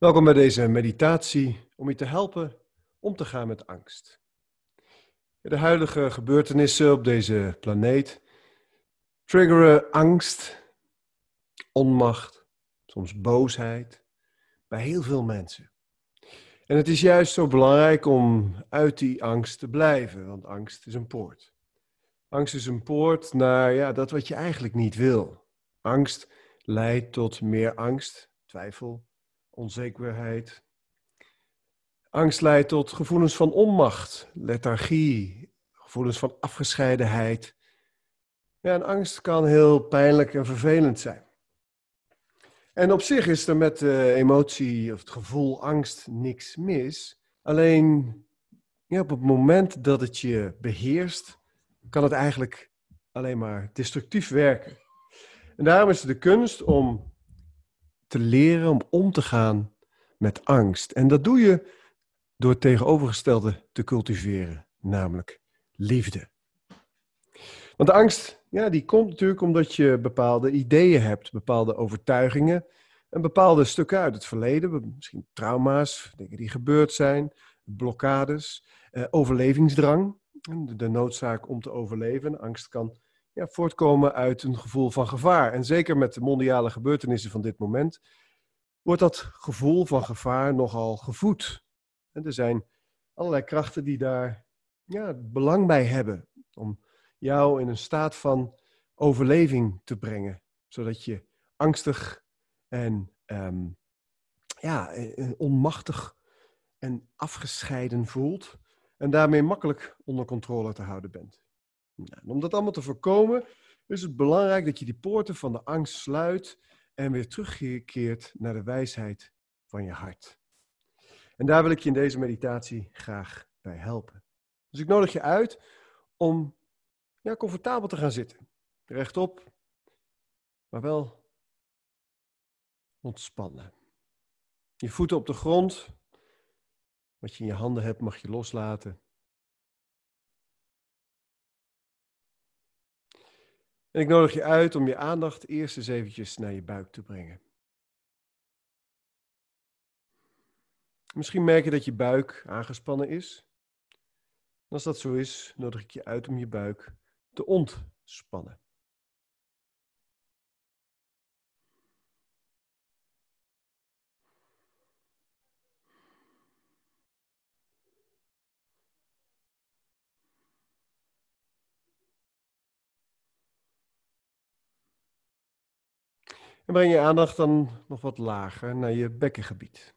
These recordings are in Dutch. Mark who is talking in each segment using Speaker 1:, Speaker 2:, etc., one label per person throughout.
Speaker 1: Welkom bij deze meditatie om je te helpen om te gaan met angst. De huidige gebeurtenissen op deze planeet triggeren angst, onmacht, soms boosheid bij heel veel mensen. En het is juist zo belangrijk om uit die angst te blijven, want angst is een poort. Angst is een poort naar ja, dat wat je eigenlijk niet wil. Angst leidt tot meer angst, twijfel, onzekerheid. Angst leidt tot gevoelens van onmacht, lethargie, gevoelens van afgescheidenheid. Ja, en angst kan heel pijnlijk en vervelend zijn. En op zich is er met de emotie of het gevoel angst niks mis. Alleen ja, op het moment dat het je beheerst, kan het eigenlijk alleen maar destructief werken. En daarom is het de kunst om te leren om om te gaan met angst. En dat doe je door het tegenovergestelde te cultiveren, namelijk liefde. Want de angst, ja, die komt natuurlijk omdat je bepaalde ideeën hebt, bepaalde overtuigingen en bepaalde stukken uit het verleden, misschien trauma's, dingen die gebeurd zijn, blokkades, eh, overlevingsdrang, de noodzaak om te overleven. Angst kan ja, voortkomen uit een gevoel van gevaar. En zeker met de mondiale gebeurtenissen van dit moment wordt dat gevoel van gevaar nogal gevoed. En er zijn allerlei krachten die daar ja, belang bij hebben om jou in een staat van overleving te brengen, zodat je angstig en um, ja, eh, eh, onmachtig en afgescheiden voelt en daarmee makkelijk onder controle te houden bent. Nou, om dat allemaal te voorkomen, is het belangrijk dat je die poorten van de angst sluit en weer terugkeert naar de wijsheid van je hart. En daar wil ik je in deze meditatie graag bij helpen. Dus ik nodig je uit om ja, comfortabel te gaan zitten. Rechtop, maar wel ontspannen. Je voeten op de grond. Wat je in je handen hebt mag je loslaten. En ik nodig je uit om je aandacht eerst eens eventjes naar je buik te brengen. Misschien merk je dat je buik aangespannen is. als dat zo is, nodig ik je uit om je buik te ontspannen. En breng je aandacht dan nog wat lager naar je bekkengebied.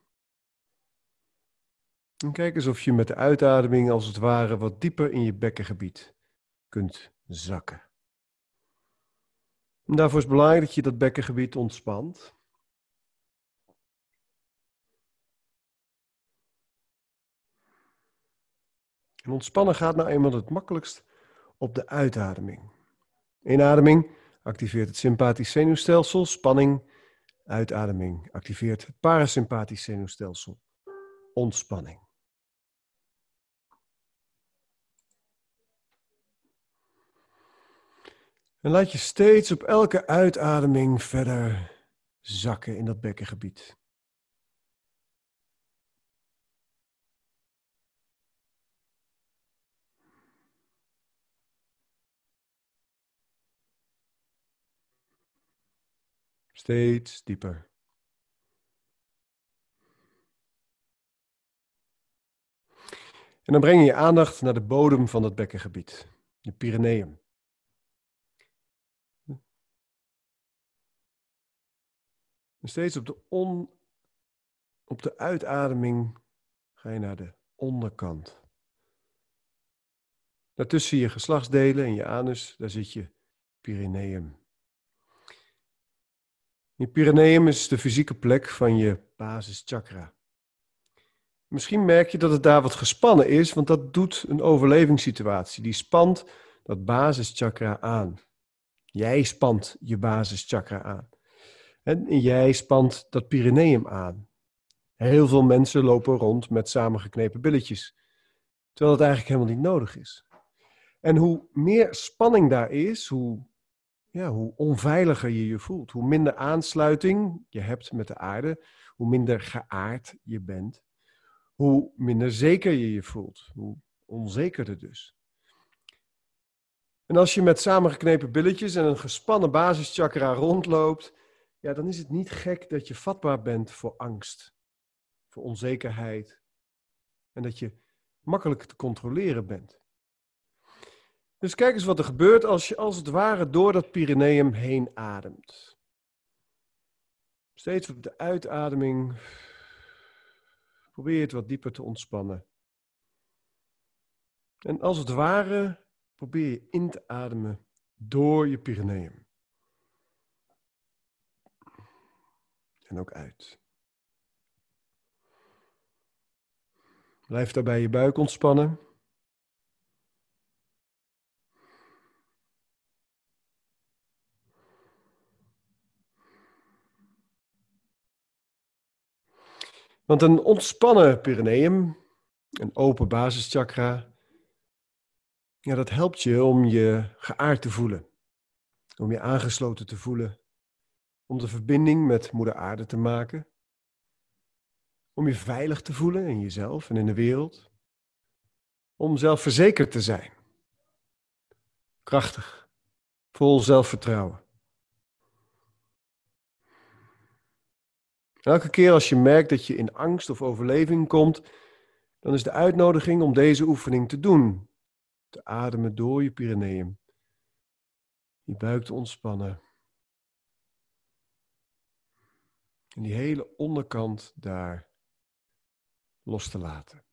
Speaker 1: En kijk eens of je met de uitademing als het ware wat dieper in je bekkengebied kunt zakken. En daarvoor is het belangrijk dat je dat bekkengebied ontspant. En ontspannen gaat nou eenmaal het makkelijkst op de uitademing. Inademing activeert het sympathisch zenuwstelsel. Spanning, uitademing activeert het parasympathisch zenuwstelsel. Ontspanning. En laat je steeds op elke uitademing verder zakken in dat bekkengebied. Steeds dieper. En dan breng je je aandacht naar de bodem van het bekkengebied, de Pyreneeën. En steeds op de, on, op de uitademing ga je naar de onderkant. Daartussen je geslachtsdelen en je anus, daar zit je Pyreneeën. Je Pyreneeën is de fysieke plek van je basischakra. Misschien merk je dat het daar wat gespannen is, want dat doet een overlevingssituatie. Die spant dat basischakra aan. Jij spant je basischakra aan. En jij spant dat Pyreneeum aan. Heel veel mensen lopen rond met samengeknepen billetjes, terwijl het eigenlijk helemaal niet nodig is. En hoe meer spanning daar is, hoe ja, hoe onveiliger je je voelt. Hoe minder aansluiting je hebt met de aarde, hoe minder geaard je bent, hoe minder zeker je je voelt, hoe onzekerder dus. En als je met samengeknepen billetjes en een gespannen basischakra rondloopt, ja, dan is het niet gek dat je vatbaar bent voor angst, voor onzekerheid en dat je makkelijk te controleren bent. Dus kijk eens wat er gebeurt als je als het ware door dat Pyreneeum heen ademt. Steeds op de uitademing probeer het wat dieper te ontspannen. En als het ware probeer je in te ademen door je Pyreneeum. En ook uit. Blijf daarbij je buik ontspannen. Want een ontspannen perineum, een open basischakra, ja, dat helpt je om je geaard te voelen. Om je aangesloten te voelen. Om de verbinding met Moeder Aarde te maken. Om je veilig te voelen in jezelf en in de wereld. Om zelfverzekerd te zijn. Krachtig. Vol zelfvertrouwen. Elke keer als je merkt dat je in angst of overleving komt, dan is de uitnodiging om deze oefening te doen. Te ademen door je Pyreneeën. Je buik te ontspannen. En die hele onderkant daar los te laten.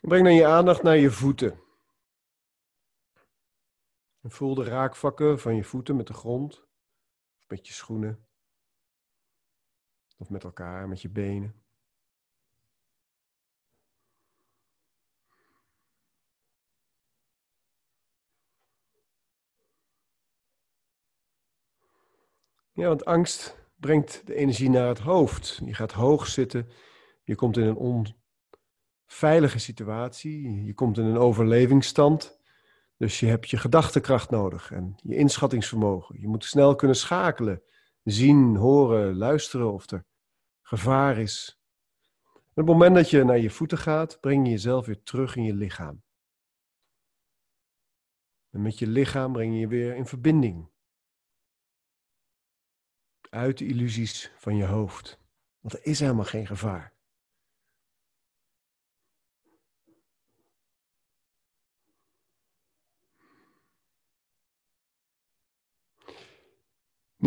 Speaker 1: Breng dan je aandacht naar je voeten. En voel de raakvakken van je voeten met de grond, of met je schoenen, of met elkaar, met je benen. Ja, want angst brengt de energie naar het hoofd. Je gaat hoog zitten, je komt in een veilige situatie. Je komt in een overlevingsstand. Dus je hebt je gedachtekracht nodig en je inschattingsvermogen. Je moet snel kunnen schakelen, zien, horen, luisteren of er gevaar is. op het moment dat je naar je voeten gaat, breng je jezelf weer terug in je lichaam. En met je lichaam breng je je weer in verbinding. Uit de illusies van je hoofd. Want er is helemaal geen gevaar.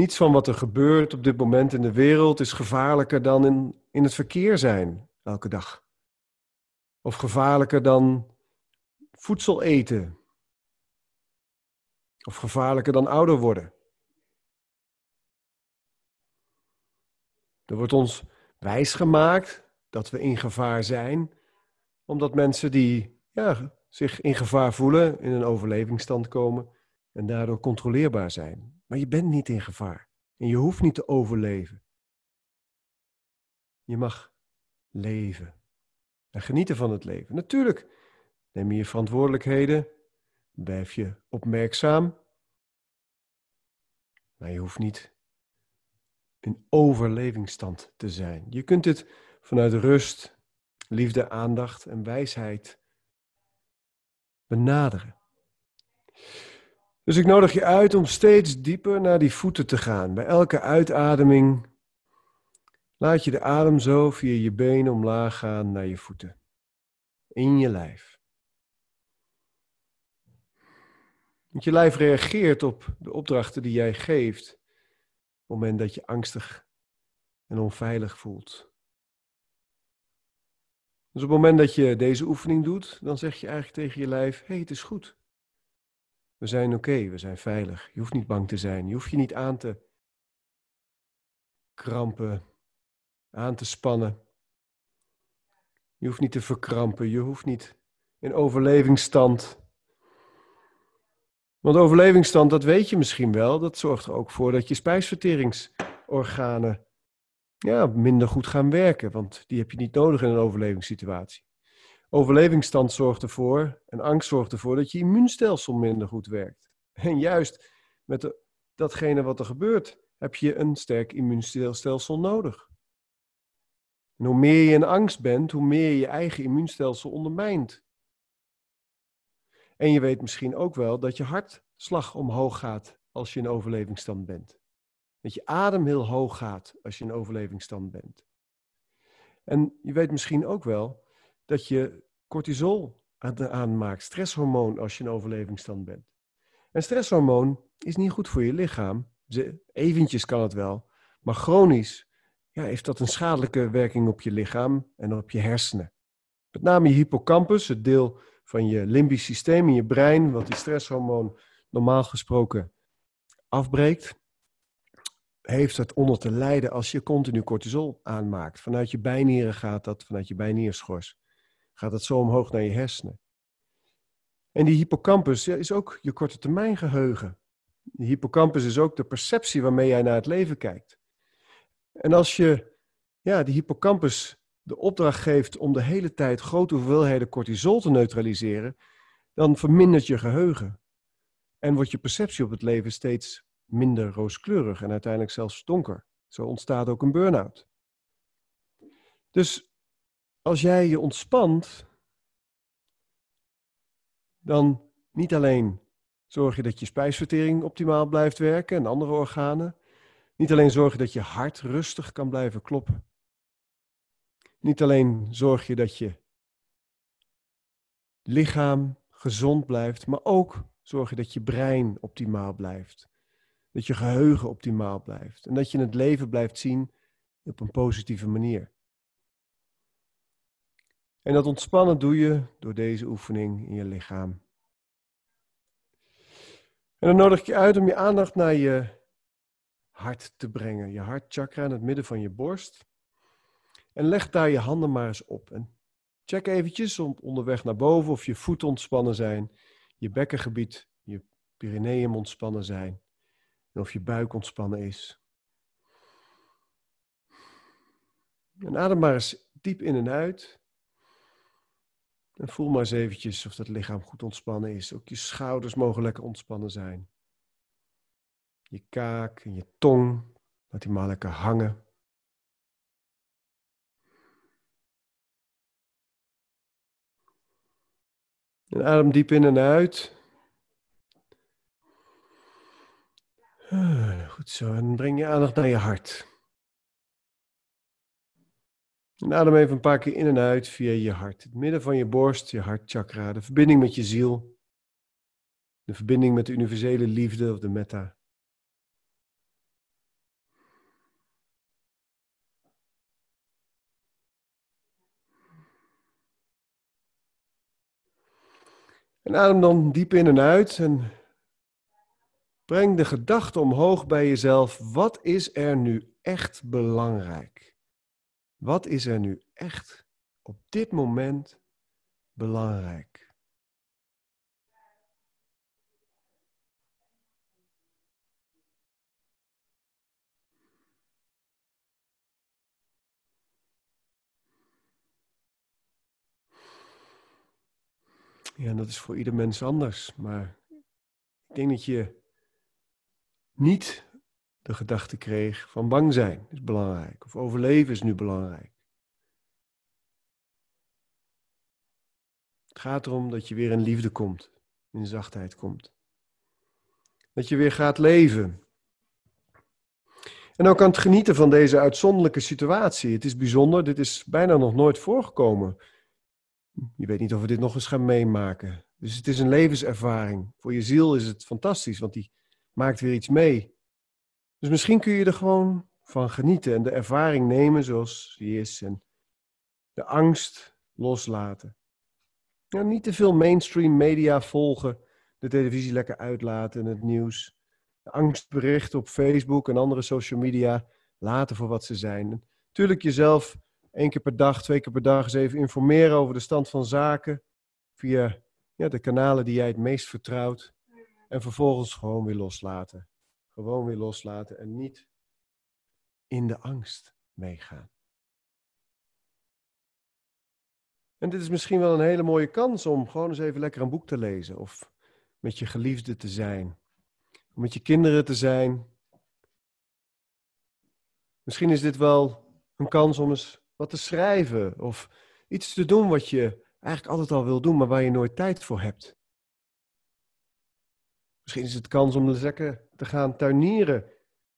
Speaker 1: Niets van wat er gebeurt op dit moment in de wereld is gevaarlijker dan in, in het verkeer zijn elke dag. Of gevaarlijker dan voedsel eten. Of gevaarlijker dan ouder worden. Er wordt ons wijsgemaakt dat we in gevaar zijn, omdat mensen die ja, zich in gevaar voelen, in een overlevingsstand komen en daardoor controleerbaar zijn. Maar je bent niet in gevaar. En je hoeft niet te overleven. Je mag leven. En genieten van het leven. Natuurlijk neem je je verantwoordelijkheden. Blijf je opmerkzaam. Maar je hoeft niet in overlevingsstand te zijn. Je kunt het vanuit rust, liefde, aandacht en wijsheid benaderen. Dus ik nodig je uit om steeds dieper naar die voeten te gaan. Bij elke uitademing laat je de adem zo via je benen omlaag gaan naar je voeten. In je lijf. Want je lijf reageert op de opdrachten die jij geeft. Op het moment dat je angstig en onveilig voelt. Dus op het moment dat je deze oefening doet, dan zeg je eigenlijk tegen je lijf: hé, hey, het is goed. We zijn oké, we zijn veilig. Je hoeft niet bang te zijn. Je hoeft je niet aan te krampen, aan te spannen. Je hoeft niet te verkrampen. Je hoeft niet in overlevingsstand Want overlevingsstand, dat weet je misschien wel, dat zorgt er ook voor dat je spijsverteringsorganen ja, minder goed gaan werken, want die heb je niet nodig in een overlevingssituatie. Overlevingsstand zorgt ervoor en angst zorgt ervoor dat je immuunstelsel minder goed werkt. En juist met datgene wat er gebeurt, heb je een sterk immuunstelsel nodig. En hoe meer je in angst bent, hoe meer je je eigen immuunstelsel ondermijnt. En je weet misschien ook wel dat je hartslag omhoog gaat als je in overlevingsstand bent. Dat je adem heel hoog gaat als je in overlevingsstand bent. En je weet misschien ook wel dat je cortisol aanmaakt, stresshormoon, als je in overlevingsstand bent. En stresshormoon is niet goed voor je lichaam. Eventjes kan het wel, maar chronisch ja, heeft dat een schadelijke werking op je lichaam en op je hersenen. Met name je hippocampus, het deel van je limbisch systeem in je brein, wat die stresshormoon normaal gesproken afbreekt, heeft het onder te lijden als je continu cortisol aanmaakt. Vanuit je bijnieren gaat dat, vanuit je bijnierschors, gaat dat zo omhoog naar je hersenen. En die hippocampus is ook je korte termijn geheugen. De hippocampus is ook de perceptie waarmee jij naar het leven kijkt. En als je ja, die hippocampus de opdracht geeft om de hele tijd grote hoeveelheden cortisol te neutraliseren, dan vermindert je geheugen. En wordt je perceptie op het leven steeds minder rooskleurig en uiteindelijk zelfs donker. Zo ontstaat ook een burn-out. Dus als jij je ontspant, dan niet alleen zorg je dat je spijsvertering optimaal blijft werken en andere organen. Niet alleen zorg je dat je hart rustig kan blijven kloppen. Niet alleen zorg je dat je lichaam gezond blijft, maar ook zorg je dat je brein optimaal blijft. Dat je geheugen optimaal blijft. En dat je het leven blijft zien op een positieve manier. En dat ontspannen doe je door deze oefening in je lichaam. En dan nodig ik je uit om je aandacht naar je hart te brengen. Je hartchakra in het midden van je borst. En leg daar je handen maar eens op. En check eventjes onderweg naar boven of je voeten ontspannen zijn, je bekkengebied, je perineum ontspannen zijn en of je buik ontspannen is. En adem maar eens diep in en uit. En voel maar eens eventjes of dat lichaam goed ontspannen is. Ook je schouders mogen lekker ontspannen zijn. Je kaak en je tong, laat die maar lekker hangen. En adem diep in en uit. Ah, goed zo. En breng je aandacht naar je hart. En adem even een paar keer in en uit via je hart. Het midden van je borst, je hartchakra. De verbinding met je ziel. De verbinding met de universele liefde of de metta. En adem dan diep in en uit en breng de gedachte omhoog bij jezelf. Wat is er nu echt belangrijk? Wat is er nu echt op dit moment belangrijk? Ja, dat is voor ieder mens anders. Maar ik denk dat je niet de gedachte kreeg van bang zijn is belangrijk. Of overleven is nu belangrijk. Het gaat erom dat je weer in liefde komt. In zachtheid komt. Dat je weer gaat leven. En ook aan het genieten van deze uitzonderlijke situatie. Het is bijzonder, dit is bijna nog nooit voorgekomen. Je weet niet of we dit nog eens gaan meemaken. Dus het is een levenservaring. Voor je ziel is het fantastisch, want die maakt weer iets mee. Dus misschien kun je er gewoon van genieten en de ervaring nemen zoals die is en de angst loslaten. Ja, niet te veel mainstream media volgen, de televisie lekker uitlaten en het nieuws. De angstberichten op Facebook en andere social media laten voor wat ze zijn. Natuurlijk jezelf één keer per dag, twee keer per dag eens even informeren over de stand van zaken via ja, de kanalen die jij het meest vertrouwt. En vervolgens gewoon weer loslaten. Gewoon weer loslaten en niet in de angst meegaan. En dit is misschien wel een hele mooie kans om gewoon eens even lekker een boek te lezen. Of met je geliefde te zijn. Om met je kinderen te zijn. Misschien is dit wel een kans om eens wat te schrijven. Of iets te doen wat je eigenlijk altijd al wil doen, maar waar je nooit tijd voor hebt. Misschien is het kans om lekker te gaan tuinieren.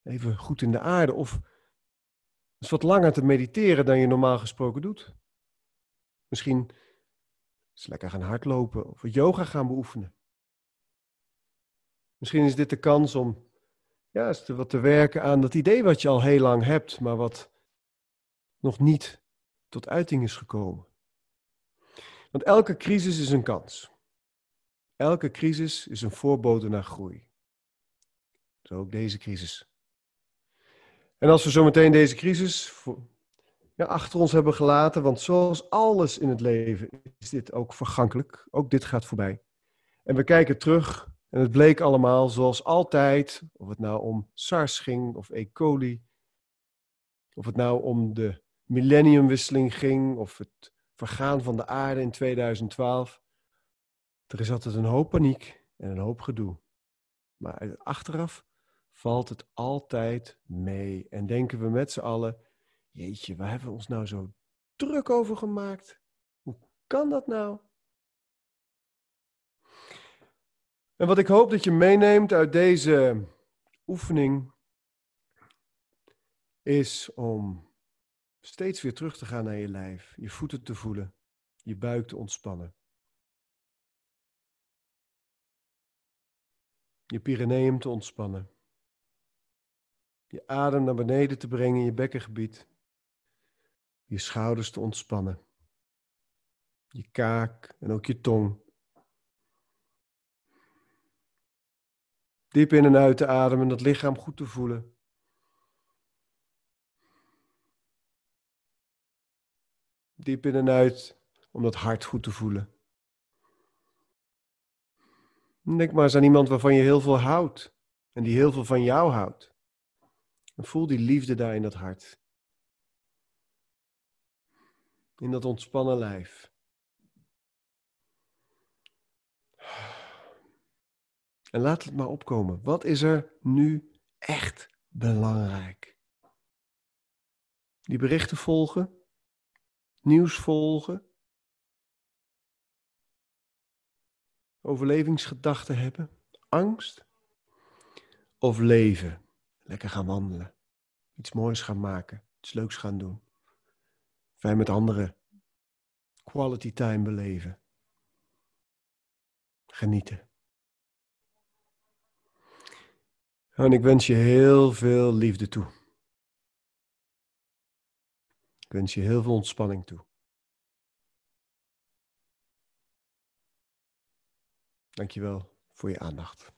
Speaker 1: Even goed in de aarde. Of eens wat langer te mediteren dan je normaal gesproken doet. Misschien eens lekker gaan hardlopen of yoga gaan beoefenen. Misschien is dit de kans om ja, wat te werken aan dat idee wat je al heel lang hebt, maar wat nog niet tot uiting is gekomen. Want elke crisis is een kans. Elke crisis is een voorbode naar groei. Zo ook deze crisis. En als we zometeen deze crisis ja, achter ons hebben gelaten, want zoals alles in het leven is dit ook vergankelijk. Ook dit gaat voorbij. En we kijken terug en het bleek allemaal zoals altijd, of het nou om SARS ging of E. coli, of het nou om de millenniumwisseling ging of het vergaan van de aarde in 2012. Er is altijd een hoop paniek en een hoop gedoe. Maar achteraf valt het altijd mee en denken we met z'n allen, jeetje, waar hebben we ons nou zo druk over gemaakt? Hoe kan dat nou? En wat ik hoop dat je meeneemt uit deze oefening is om steeds weer terug te gaan naar je lijf, je voeten te voelen, je buik te ontspannen. Je perineum te ontspannen. Je adem naar beneden te brengen in je bekkengebied. Je schouders te ontspannen. Je kaak en ook je tong. Diep in en uit te ademen, dat lichaam goed te voelen. Diep in en uit om dat hart goed te voelen. Denk maar eens aan iemand waarvan je heel veel houdt en die heel veel van jou houdt. En voel die liefde daar in dat hart. In dat ontspannen lijf. En laat het maar opkomen. Wat is er nu echt belangrijk? Die berichten volgen, nieuws volgen, overlevingsgedachten hebben, angst of leven. Lekker gaan wandelen, iets moois gaan maken, iets leuks gaan doen. Fijn met anderen quality time beleven. Genieten. En ik wens je heel veel liefde toe. Ik wens je heel veel ontspanning toe. Dankjewel voor je aandacht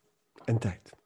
Speaker 1: en tijd.